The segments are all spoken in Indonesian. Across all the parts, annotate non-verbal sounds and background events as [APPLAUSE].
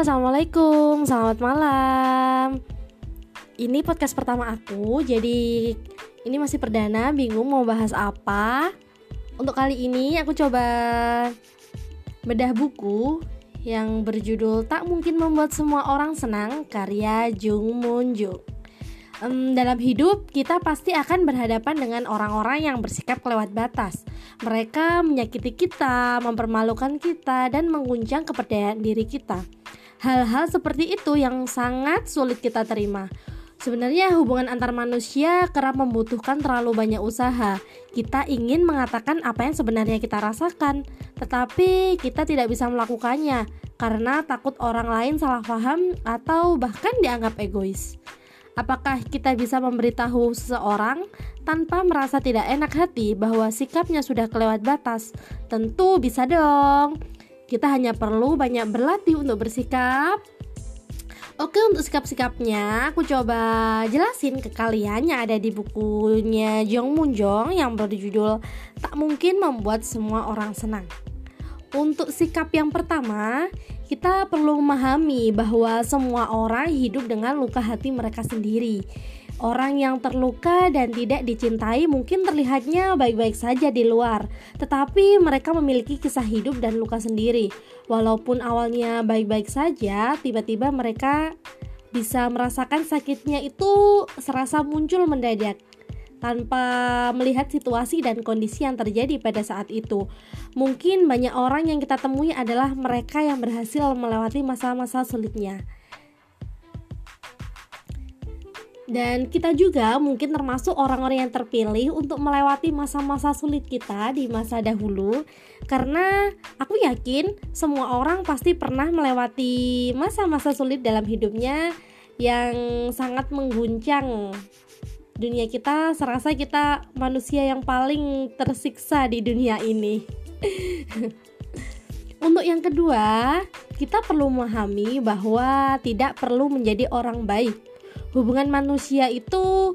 assalamualaikum, selamat malam. Ini podcast pertama aku, jadi ini masih perdana, bingung mau bahas apa. Untuk kali ini aku coba bedah buku yang berjudul Tak Mungkin Membuat Semua Orang Senang karya Jung Moon Jung um, dalam hidup kita pasti akan berhadapan dengan orang-orang yang bersikap kelewat batas. Mereka menyakiti kita, mempermalukan kita, dan mengguncang kepercayaan diri kita. Hal-hal seperti itu yang sangat sulit kita terima. Sebenarnya hubungan antar manusia kerap membutuhkan terlalu banyak usaha. Kita ingin mengatakan apa yang sebenarnya kita rasakan, tetapi kita tidak bisa melakukannya karena takut orang lain salah paham atau bahkan dianggap egois. Apakah kita bisa memberitahu seseorang tanpa merasa tidak enak hati bahwa sikapnya sudah kelewat batas? Tentu bisa dong. Kita hanya perlu banyak berlatih untuk bersikap. Oke, untuk sikap-sikapnya aku coba jelasin ke kalian yang ada di bukunya Jong Moon Jong yang berjudul Tak Mungkin Membuat Semua Orang Senang. Untuk sikap yang pertama, kita perlu memahami bahwa semua orang hidup dengan luka hati mereka sendiri. Orang yang terluka dan tidak dicintai mungkin terlihatnya baik-baik saja di luar, tetapi mereka memiliki kisah hidup dan luka sendiri. Walaupun awalnya baik-baik saja, tiba-tiba mereka bisa merasakan sakitnya itu serasa muncul mendadak tanpa melihat situasi dan kondisi yang terjadi pada saat itu. Mungkin banyak orang yang kita temui adalah mereka yang berhasil melewati masa-masa sulitnya. Dan kita juga mungkin termasuk orang-orang yang terpilih untuk melewati masa-masa sulit kita di masa dahulu Karena aku yakin semua orang pasti pernah melewati masa-masa sulit dalam hidupnya Yang sangat mengguncang dunia kita serasa kita manusia yang paling tersiksa di dunia ini. [LAUGHS] Untuk yang kedua, kita perlu memahami bahwa tidak perlu menjadi orang baik. Hubungan manusia itu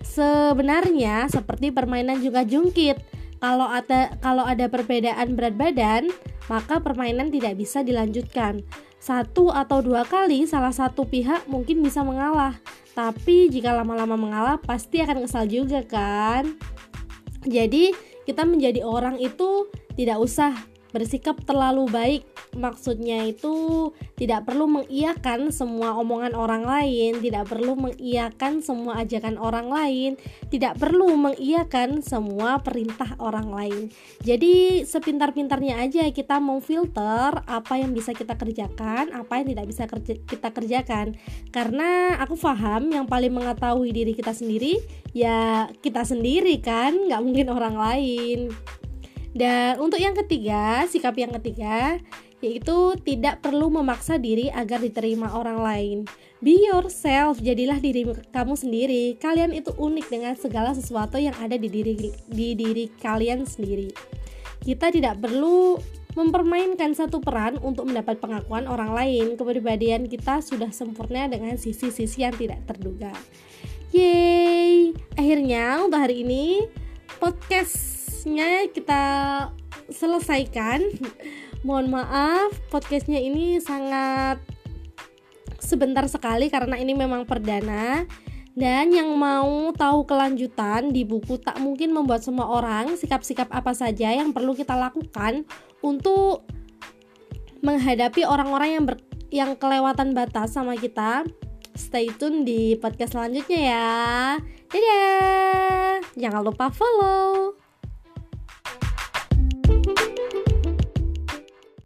sebenarnya seperti permainan juga jungkit. Kalau ada kalau ada perbedaan berat badan, maka permainan tidak bisa dilanjutkan. Satu atau dua kali salah satu pihak mungkin bisa mengalah, tapi jika lama-lama mengalah pasti akan kesal juga kan jadi kita menjadi orang itu tidak usah bersikap terlalu baik. Maksudnya itu tidak perlu mengiyakan semua omongan orang lain tidak perlu mengiyakan semua ajakan orang lain tidak perlu mengiyakan semua perintah orang lain. Jadi sepintar-pintarnya aja kita mau filter apa yang bisa kita kerjakan apa yang tidak bisa kerja, kita kerjakan. Karena aku paham yang paling mengetahui diri kita sendiri ya kita sendiri kan nggak mungkin orang lain dan untuk yang ketiga, sikap yang ketiga yaitu tidak perlu memaksa diri agar diterima orang lain. Be yourself, jadilah diri kamu sendiri. Kalian itu unik dengan segala sesuatu yang ada di diri di diri kalian sendiri. Kita tidak perlu mempermainkan satu peran untuk mendapat pengakuan orang lain. Kepribadian kita sudah sempurna dengan sisi-sisi yang tidak terduga. Yeay! Akhirnya untuk hari ini podcast podcastnya kita selesaikan. Mohon maaf podcastnya ini sangat sebentar sekali karena ini memang perdana. Dan yang mau tahu kelanjutan di buku tak mungkin membuat semua orang sikap-sikap apa saja yang perlu kita lakukan untuk menghadapi orang-orang yang ber, yang kelewatan batas sama kita. Stay tune di podcast selanjutnya ya. Dadah. Jangan lupa follow